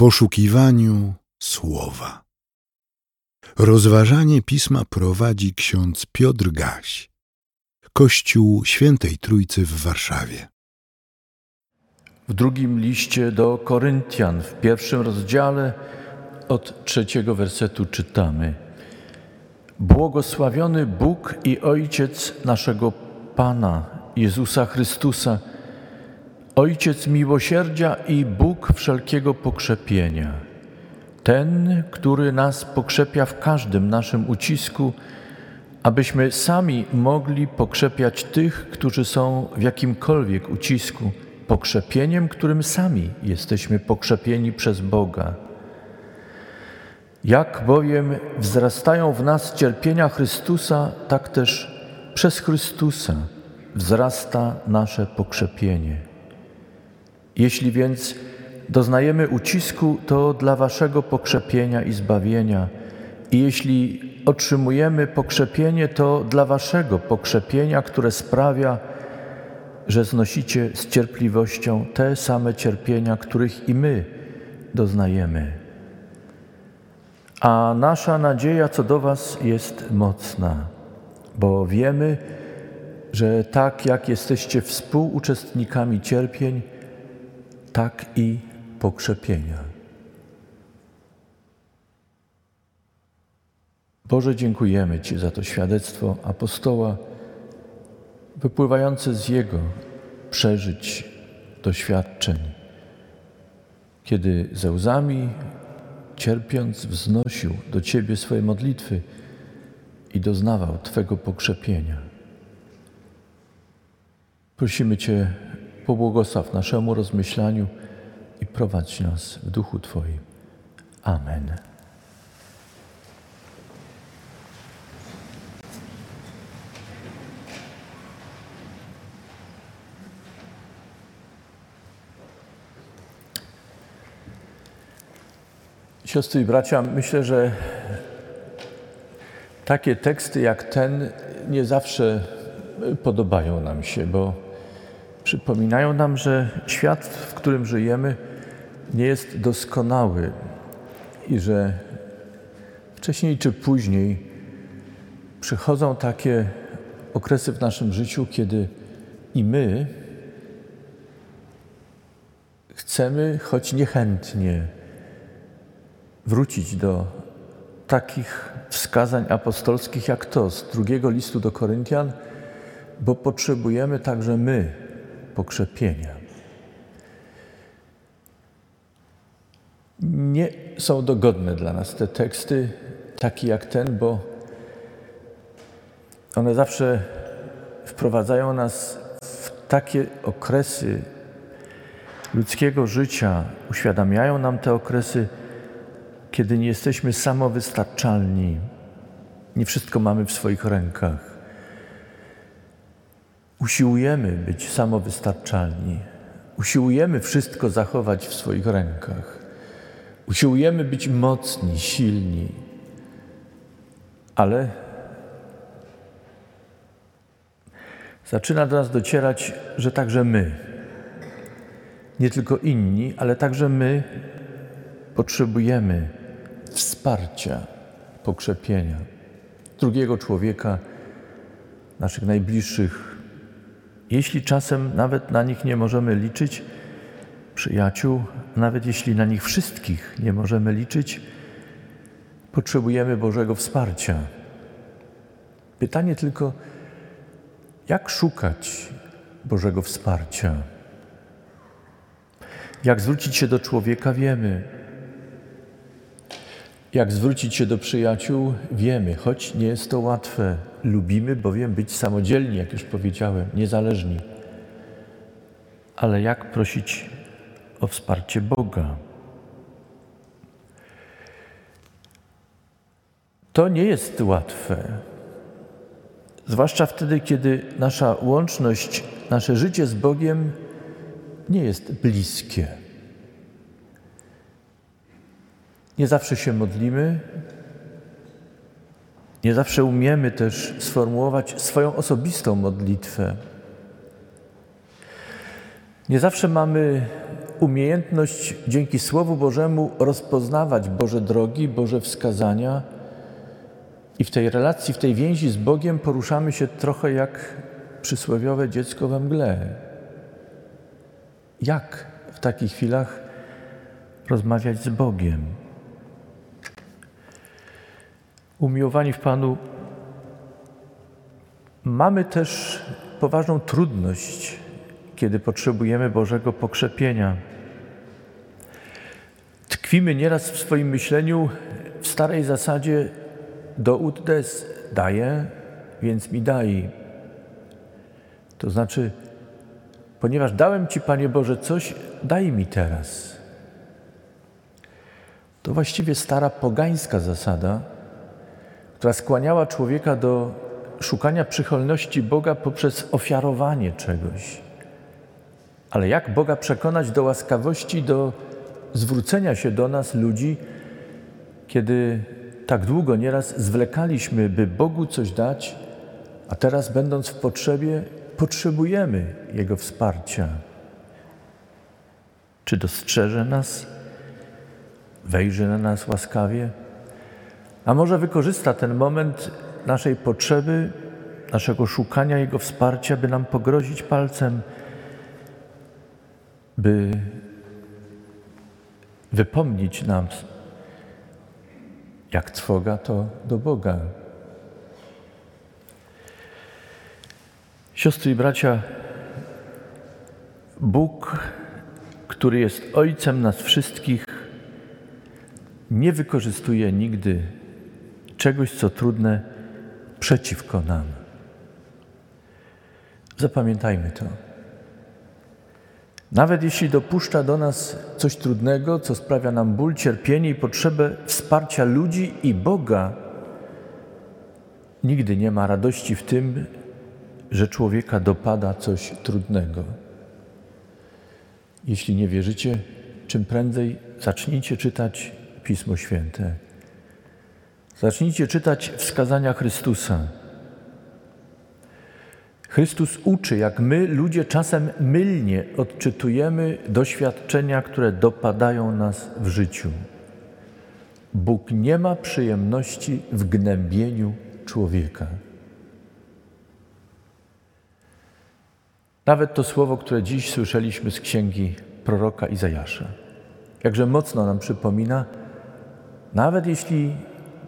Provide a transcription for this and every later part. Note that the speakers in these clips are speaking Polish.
poszukiwaniu słowa. Rozważanie pisma prowadzi ksiądz Piotr Gaś, Kościół Świętej Trójcy w Warszawie. W drugim liście do Koryntian, w pierwszym rozdziale, od trzeciego wersetu czytamy: Błogosławiony Bóg i Ojciec naszego Pana Jezusa Chrystusa, Ojciec miłosierdzia i Bóg wszelkiego pokrzepienia, ten, który nas pokrzepia w każdym naszym ucisku, abyśmy sami mogli pokrzepiać tych, którzy są w jakimkolwiek ucisku, pokrzepieniem, którym sami jesteśmy pokrzepieni przez Boga. Jak bowiem wzrastają w nas cierpienia Chrystusa, tak też przez Chrystusa wzrasta nasze pokrzepienie. Jeśli więc doznajemy ucisku, to dla Waszego pokrzepienia i zbawienia, i jeśli otrzymujemy pokrzepienie, to dla Waszego pokrzepienia, które sprawia, że znosicie z cierpliwością te same cierpienia, których i my doznajemy. A nasza nadzieja co do Was jest mocna, bo wiemy, że tak jak jesteście współuczestnikami cierpień, tak i pokrzepienia. Boże, dziękujemy Ci za to świadectwo apostoła, wypływające z jego przeżyć, doświadczeń, kiedy ze łzami cierpiąc, wznosił do Ciebie swoje modlitwy i doznawał Twego pokrzepienia. Prosimy Cię, pobłogosław naszemu rozmyślaniu i prowadź nas w duchu Twoim. Amen. Siostry i bracia, myślę, że takie teksty jak ten nie zawsze podobają nam się, bo przypominają nam, że świat, w którym żyjemy, nie jest doskonały i że wcześniej czy później przychodzą takie okresy w naszym życiu, kiedy i my chcemy, choć niechętnie, wrócić do takich wskazań apostolskich jak to z drugiego listu do Koryntian, bo potrzebujemy także my pokrzepienia. Nie są dogodne dla nas te teksty, takie jak ten, bo one zawsze wprowadzają nas w takie okresy ludzkiego życia, uświadamiają nam te okresy, kiedy nie jesteśmy samowystarczalni, nie wszystko mamy w swoich rękach. Usiłujemy być samowystarczalni, usiłujemy wszystko zachować w swoich rękach, usiłujemy być mocni, silni, ale zaczyna do nas docierać, że także my, nie tylko inni, ale także my potrzebujemy wsparcia, pokrzepienia drugiego człowieka, naszych najbliższych. Jeśli czasem nawet na nich nie możemy liczyć, przyjaciół, nawet jeśli na nich wszystkich nie możemy liczyć, potrzebujemy Bożego wsparcia. Pytanie tylko, jak szukać Bożego wsparcia? Jak zwrócić się do człowieka, wiemy. Jak zwrócić się do przyjaciół, wiemy, choć nie jest to łatwe. Lubimy bowiem być samodzielni, jak już powiedziałem, niezależni. Ale jak prosić o wsparcie Boga? To nie jest łatwe. Zwłaszcza wtedy, kiedy nasza łączność, nasze życie z Bogiem nie jest bliskie. Nie zawsze się modlimy, nie zawsze umiemy też sformułować swoją osobistą modlitwę. Nie zawsze mamy umiejętność dzięki Słowu Bożemu rozpoznawać Boże drogi, Boże wskazania i w tej relacji, w tej więzi z Bogiem poruszamy się trochę jak przysłowiowe dziecko we mgle. Jak w takich chwilach rozmawiać z Bogiem? Umiłowani w Panu, mamy też poważną trudność, kiedy potrzebujemy Bożego pokrzepienia. Tkwimy nieraz w swoim myśleniu w starej zasadzie do ut des daję, więc mi daj. To znaczy, ponieważ dałem Ci, Panie Boże, coś, daj mi teraz. To właściwie stara pogańska zasada, która skłaniała człowieka do szukania przychylności Boga poprzez ofiarowanie czegoś. Ale jak Boga przekonać do łaskawości, do zwrócenia się do nas, ludzi, kiedy tak długo nieraz zwlekaliśmy, by Bogu coś dać, a teraz, będąc w potrzebie, potrzebujemy Jego wsparcia. Czy dostrzeże nas, wejrzy na nas łaskawie? A może wykorzysta ten moment naszej potrzeby, naszego szukania Jego wsparcia, by nam pogrozić palcem, by wypomnieć nam, jak trwoga to do Boga. Siostry i bracia, Bóg, który jest Ojcem nas wszystkich, nie wykorzystuje nigdy czegoś, co trudne, przeciwko nam. Zapamiętajmy to. Nawet jeśli dopuszcza do nas coś trudnego, co sprawia nam ból, cierpienie i potrzebę wsparcia ludzi i Boga, nigdy nie ma radości w tym, że człowieka dopada coś trudnego. Jeśli nie wierzycie, czym prędzej zacznijcie czytać Pismo Święte. Zacznijcie czytać wskazania Chrystusa. Chrystus uczy, jak my, ludzie, czasem mylnie odczytujemy doświadczenia, które dopadają nas w życiu. Bóg nie ma przyjemności w gnębieniu człowieka. Nawet to słowo, które dziś słyszeliśmy z księgi proroka Izajasza, jakże mocno nam przypomina, nawet jeśli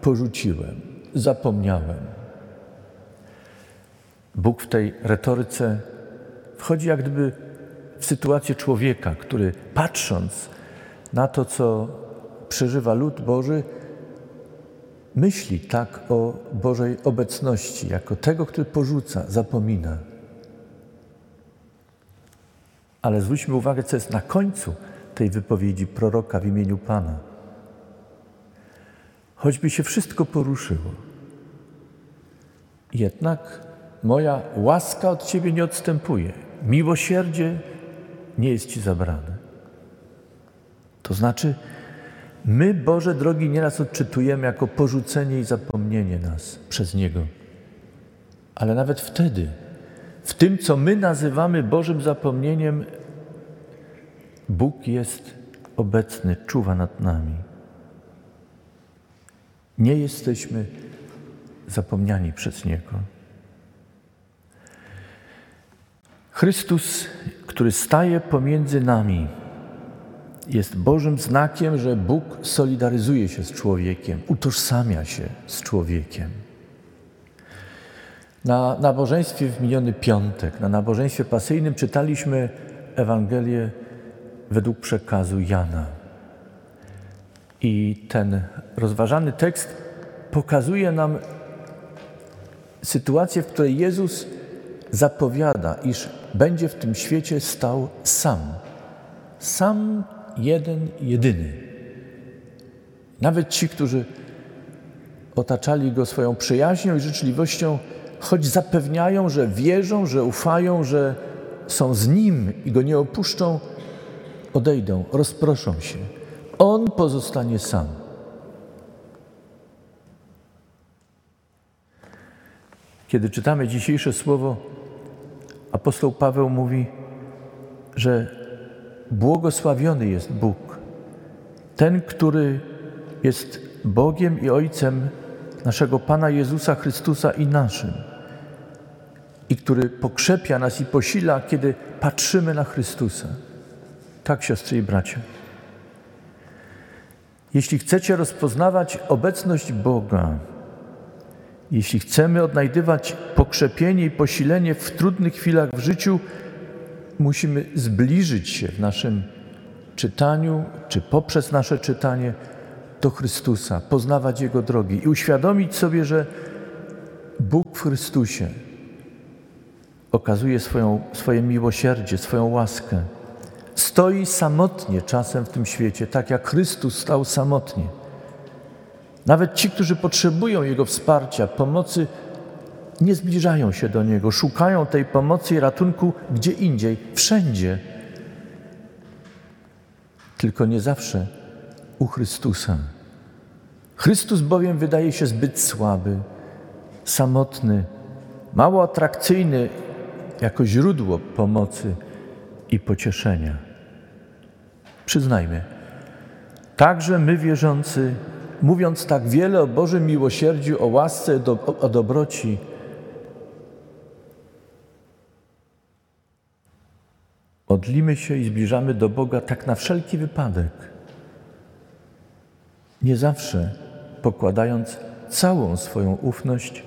porzuciłem, zapomniałem. Bóg w tej retoryce wchodzi jak gdyby w sytuację człowieka, który patrząc na to, co przeżywa lud Boży, myśli tak o Bożej obecności, jako tego, który porzuca, zapomina. Ale zwróćmy uwagę, co jest na końcu tej wypowiedzi proroka w imieniu Pana. Choćby się wszystko poruszyło, jednak moja łaska od Ciebie nie odstępuje, miłosierdzie nie jest Ci zabrane. To znaczy, my Boże drogi nieraz odczytujemy jako porzucenie i zapomnienie nas przez Niego. Ale nawet wtedy, w tym, co my nazywamy Bożym zapomnieniem, Bóg jest obecny, czuwa nad nami. Nie jesteśmy zapomniani przez Niego. Chrystus, który staje pomiędzy nami, jest Bożym znakiem, że Bóg solidaryzuje się z człowiekiem, utożsamia się z człowiekiem. Na nabożeństwie w miniony piątek, na nabożeństwie pasyjnym czytaliśmy Ewangelię według przekazu Jana. I ten rozważany tekst pokazuje nam sytuację, w której Jezus zapowiada, iż będzie w tym świecie stał sam. Sam jeden, jedyny. Nawet ci, którzy otaczali go swoją przyjaźnią i życzliwością, choć zapewniają, że wierzą, że ufają, że są z nim i go nie opuszczą, odejdą, rozproszą się. On pozostanie sam. Kiedy czytamy dzisiejsze słowo, apostoł Paweł mówi, że błogosławiony jest Bóg, ten, który jest Bogiem i Ojcem naszego Pana Jezusa Chrystusa i naszym, i który pokrzepia nas i posila, kiedy patrzymy na Chrystusa. Tak, siostry i bracia. Jeśli chcecie rozpoznawać obecność Boga, jeśli chcemy odnajdywać pokrzepienie i posilenie w trudnych chwilach w życiu, musimy zbliżyć się w naszym czytaniu, czy poprzez nasze czytanie do Chrystusa, poznawać Jego drogi i uświadomić sobie, że Bóg w Chrystusie okazuje swoją, swoje miłosierdzie, swoją łaskę. Stoi samotnie czasem w tym świecie, tak jak Chrystus stał samotnie. Nawet ci, którzy potrzebują Jego wsparcia, pomocy, nie zbliżają się do Niego, szukają tej pomocy i ratunku gdzie indziej, wszędzie. Tylko nie zawsze u Chrystusa. Chrystus bowiem wydaje się zbyt słaby, samotny, mało atrakcyjny jako źródło pomocy i pocieszenia. Przyznajmy, także my wierzący, mówiąc tak wiele o Bożym miłosierdziu, o łasce, o dobroci, modlimy się i zbliżamy do Boga tak na wszelki wypadek. Nie zawsze pokładając całą swoją ufność,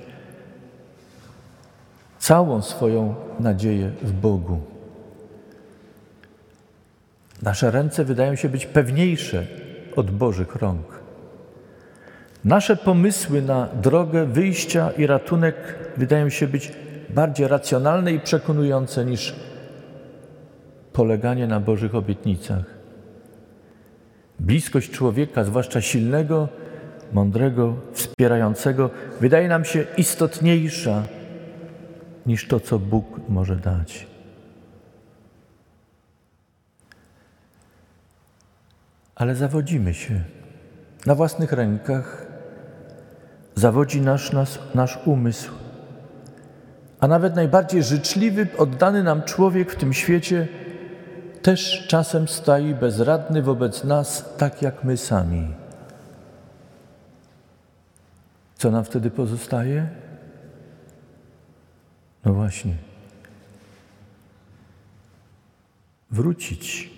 całą swoją nadzieję w Bogu. Nasze ręce wydają się być pewniejsze od Bożych rąk. Nasze pomysły na drogę wyjścia i ratunek wydają się być bardziej racjonalne i przekonujące niż poleganie na Bożych obietnicach. Bliskość człowieka, zwłaszcza silnego, mądrego, wspierającego, wydaje nam się istotniejsza niż to, co Bóg może dać. Ale zawodzimy się na własnych rękach, zawodzi nasz, nasz, nasz umysł. A nawet najbardziej życzliwy, oddany nam człowiek w tym świecie też czasem staje bezradny wobec nas, tak jak my sami. Co nam wtedy pozostaje? No właśnie. Wrócić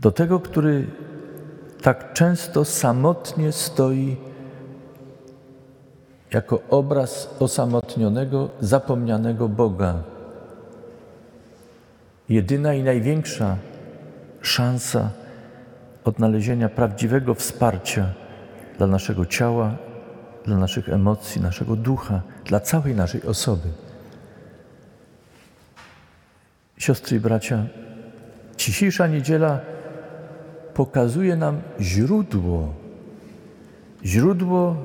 do tego, który tak często samotnie stoi jako obraz osamotnionego, zapomnianego Boga. Jedyna i największa szansa odnalezienia prawdziwego wsparcia dla naszego ciała, dla naszych emocji, naszego ducha, dla całej naszej osoby. Siostry i bracia, dzisiejsza niedziela pokazuje nam źródło, źródło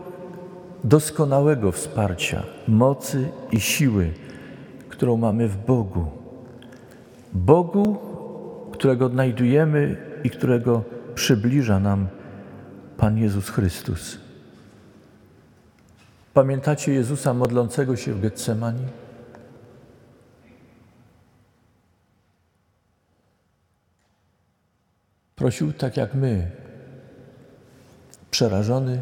doskonałego wsparcia, mocy i siły, którą mamy w Bogu. Bogu, którego odnajdujemy i którego przybliża nam Pan Jezus Chrystus. Pamiętacie Jezusa modlącego się w Getsemani? Prosił tak jak my, przerażony,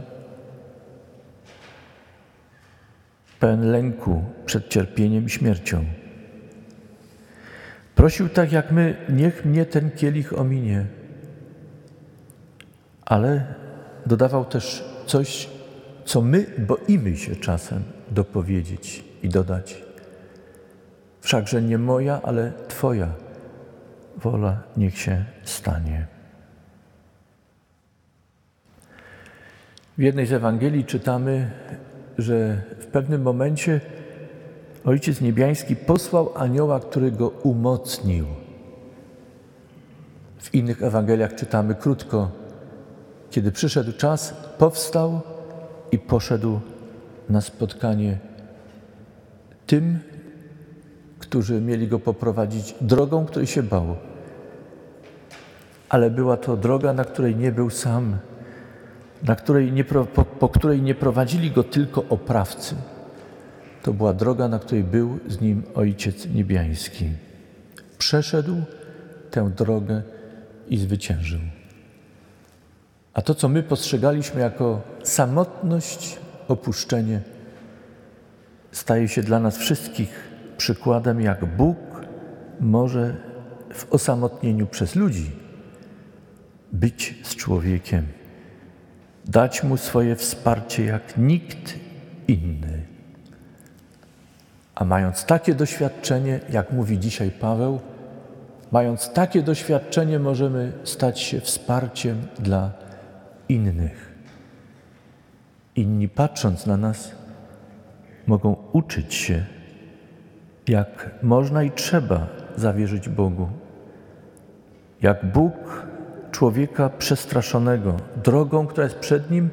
pełen lęku przed cierpieniem i śmiercią. Prosił tak jak my, niech mnie ten kielich ominie, ale dodawał też coś, co my boimy się czasem dopowiedzieć i dodać. Wszakże nie moja, ale Twoja wola niech się stanie. W jednej z Ewangelii czytamy, że w pewnym momencie Ojciec Niebiański posłał anioła, który go umocnił. W innych Ewangeliach czytamy krótko, kiedy przyszedł czas, powstał i poszedł na spotkanie tym, którzy mieli go poprowadzić drogą, której się bał. Ale była to droga, na której nie był sam, której nie, po, po której nie prowadzili go tylko oprawcy. To była droga, na której był z nim Ojciec Niebiański. Przeszedł tę drogę i zwyciężył. A to, co my postrzegaliśmy jako samotność, opuszczenie, staje się dla nas wszystkich przykładem, jak Bóg może w osamotnieniu przez ludzi być z człowiekiem, dać mu swoje wsparcie jak nikt inny. A mając takie doświadczenie, jak mówi dzisiaj Paweł, mając takie doświadczenie, możemy stać się wsparciem dla innych. Inni patrząc na nas, mogą uczyć się, jak można i trzeba zawierzyć Bogu. Jak Bóg człowieka przestraszonego drogą, która jest przed nim,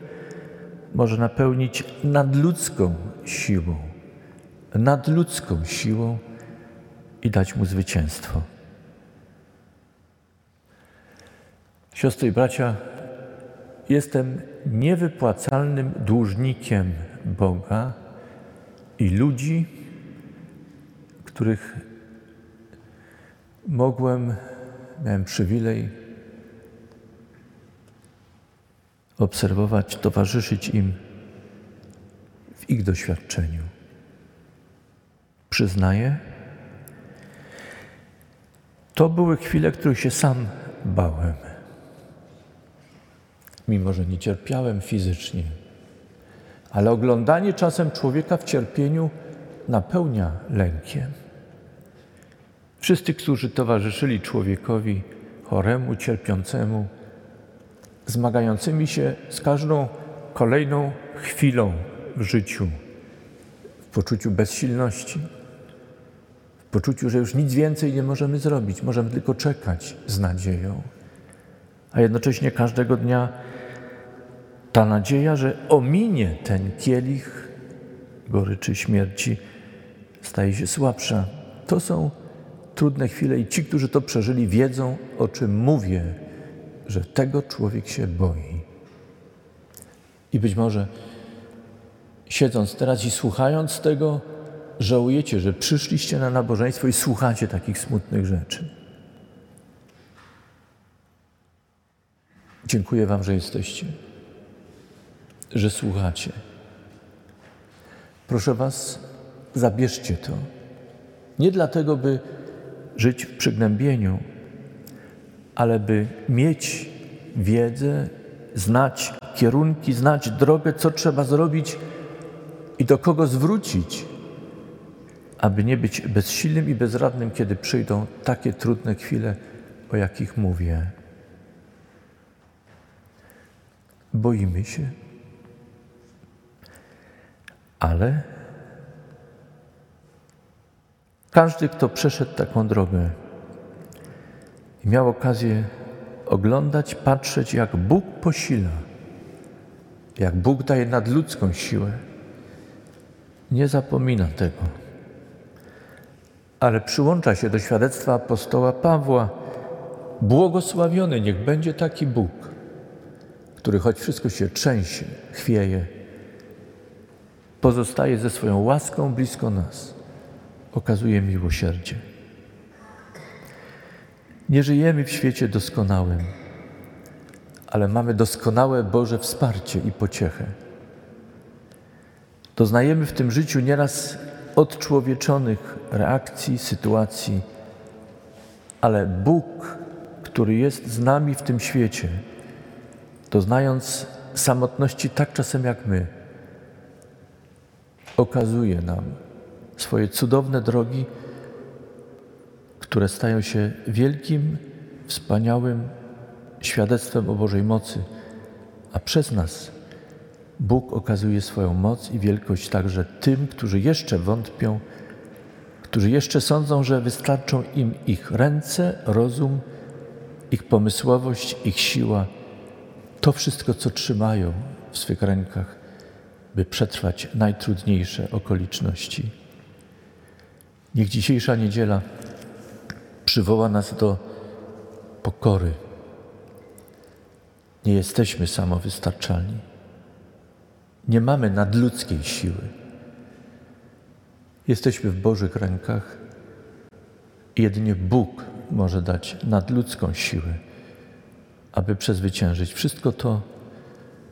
może napełnić nadludzką siłą, nadludzką siłą i dać mu zwycięstwo. Siostry i bracia, jestem niewypłacalnym dłużnikiem Boga i ludzi, których mogłem, miałem przywilej obserwować, towarzyszyć im w ich doświadczeniu. Przyznaję, to były chwile, których się sam bałem. Mimo, że nie cierpiałem fizycznie, ale oglądanie czasem człowieka w cierpieniu napełnia lękiem. Wszyscy, którzy towarzyszyli człowiekowi choremu, cierpiącemu, zmagającymi się z każdą kolejną chwilą w życiu, w poczuciu bezsilności, w poczuciu, że już nic więcej nie możemy zrobić, możemy tylko czekać z nadzieją. A jednocześnie każdego dnia ta nadzieja, że ominie ten kielich goryczy śmierci, staje się słabsza. To są trudne chwile i ci, którzy to przeżyli, wiedzą, o czym mówię, że tego człowiek się boi. I być może siedząc teraz i słuchając tego, żałujecie, że przyszliście na nabożeństwo i słuchacie takich smutnych rzeczy. Dziękuję Wam, że jesteście, że słuchacie. Proszę Was, zabierzcie to. Nie dlatego, by żyć w przygnębieniu, ale by mieć wiedzę, znać kierunki, znać drogę, co trzeba zrobić i do kogo zwrócić, aby nie być bezsilnym i bezradnym, kiedy przyjdą takie trudne chwile, o jakich mówię. Boimy się, ale każdy, kto przeszedł taką drogę i miał okazję oglądać, patrzeć, jak Bóg posila, jak Bóg daje nadludzką siłę, nie zapomina tego. Ale przyłącza się do świadectwa apostoła Pawła. Błogosławiony niech będzie taki Bóg, który choć wszystko się trzęsie, chwieje, pozostaje ze swoją łaską blisko nas okazuje miłosierdzie. Nie żyjemy w świecie doskonałym, ale mamy doskonałe Boże wsparcie i pociechę. Doznajemy w tym życiu nieraz odczłowieczonych reakcji, sytuacji, ale Bóg, który jest z nami w tym świecie, doznając samotności tak czasem jak my, okazuje nam, swoje cudowne drogi, które stają się wielkim, wspaniałym świadectwem o Bożej mocy, a przez nas Bóg okazuje swoją moc i wielkość także tym, którzy jeszcze wątpią, którzy jeszcze sądzą, że wystarczą im ich ręce, rozum, ich pomysłowość, ich siła, to wszystko, co trzymają w swych rękach, by przetrwać najtrudniejsze okoliczności. Niech dzisiejsza niedziela przywoła nas do pokory. Nie jesteśmy samowystarczalni. Nie mamy nadludzkiej siły. Jesteśmy w Bożych rękach i jedynie Bóg może dać nadludzką siłę, aby przezwyciężyć wszystko to,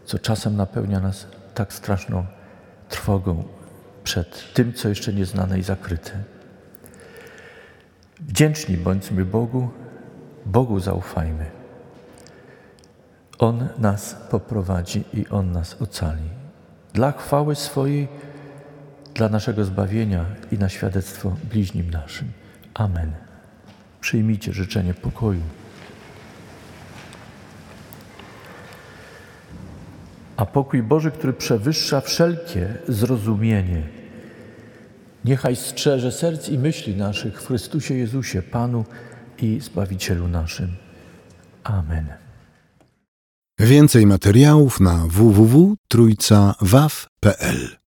co czasem napełnia nas tak straszną trwogą przed tym, co jeszcze nieznane i zakryte. Wdzięczni bądźmy Bogu, Bogu zaufajmy. On nas poprowadzi i On nas ocali. Dla chwały swojej, dla naszego zbawienia i na świadectwo bliźnim naszym. Amen. Przyjmijcie życzenie pokoju. A pokój Boży, który przewyższa wszelkie zrozumienie, niechaj strzeże serc i myśli naszych w Chrystusie Jezusie, Panu i Zbawicielu naszym. Amen. Więcej materiałów na www.trójcawaw.pl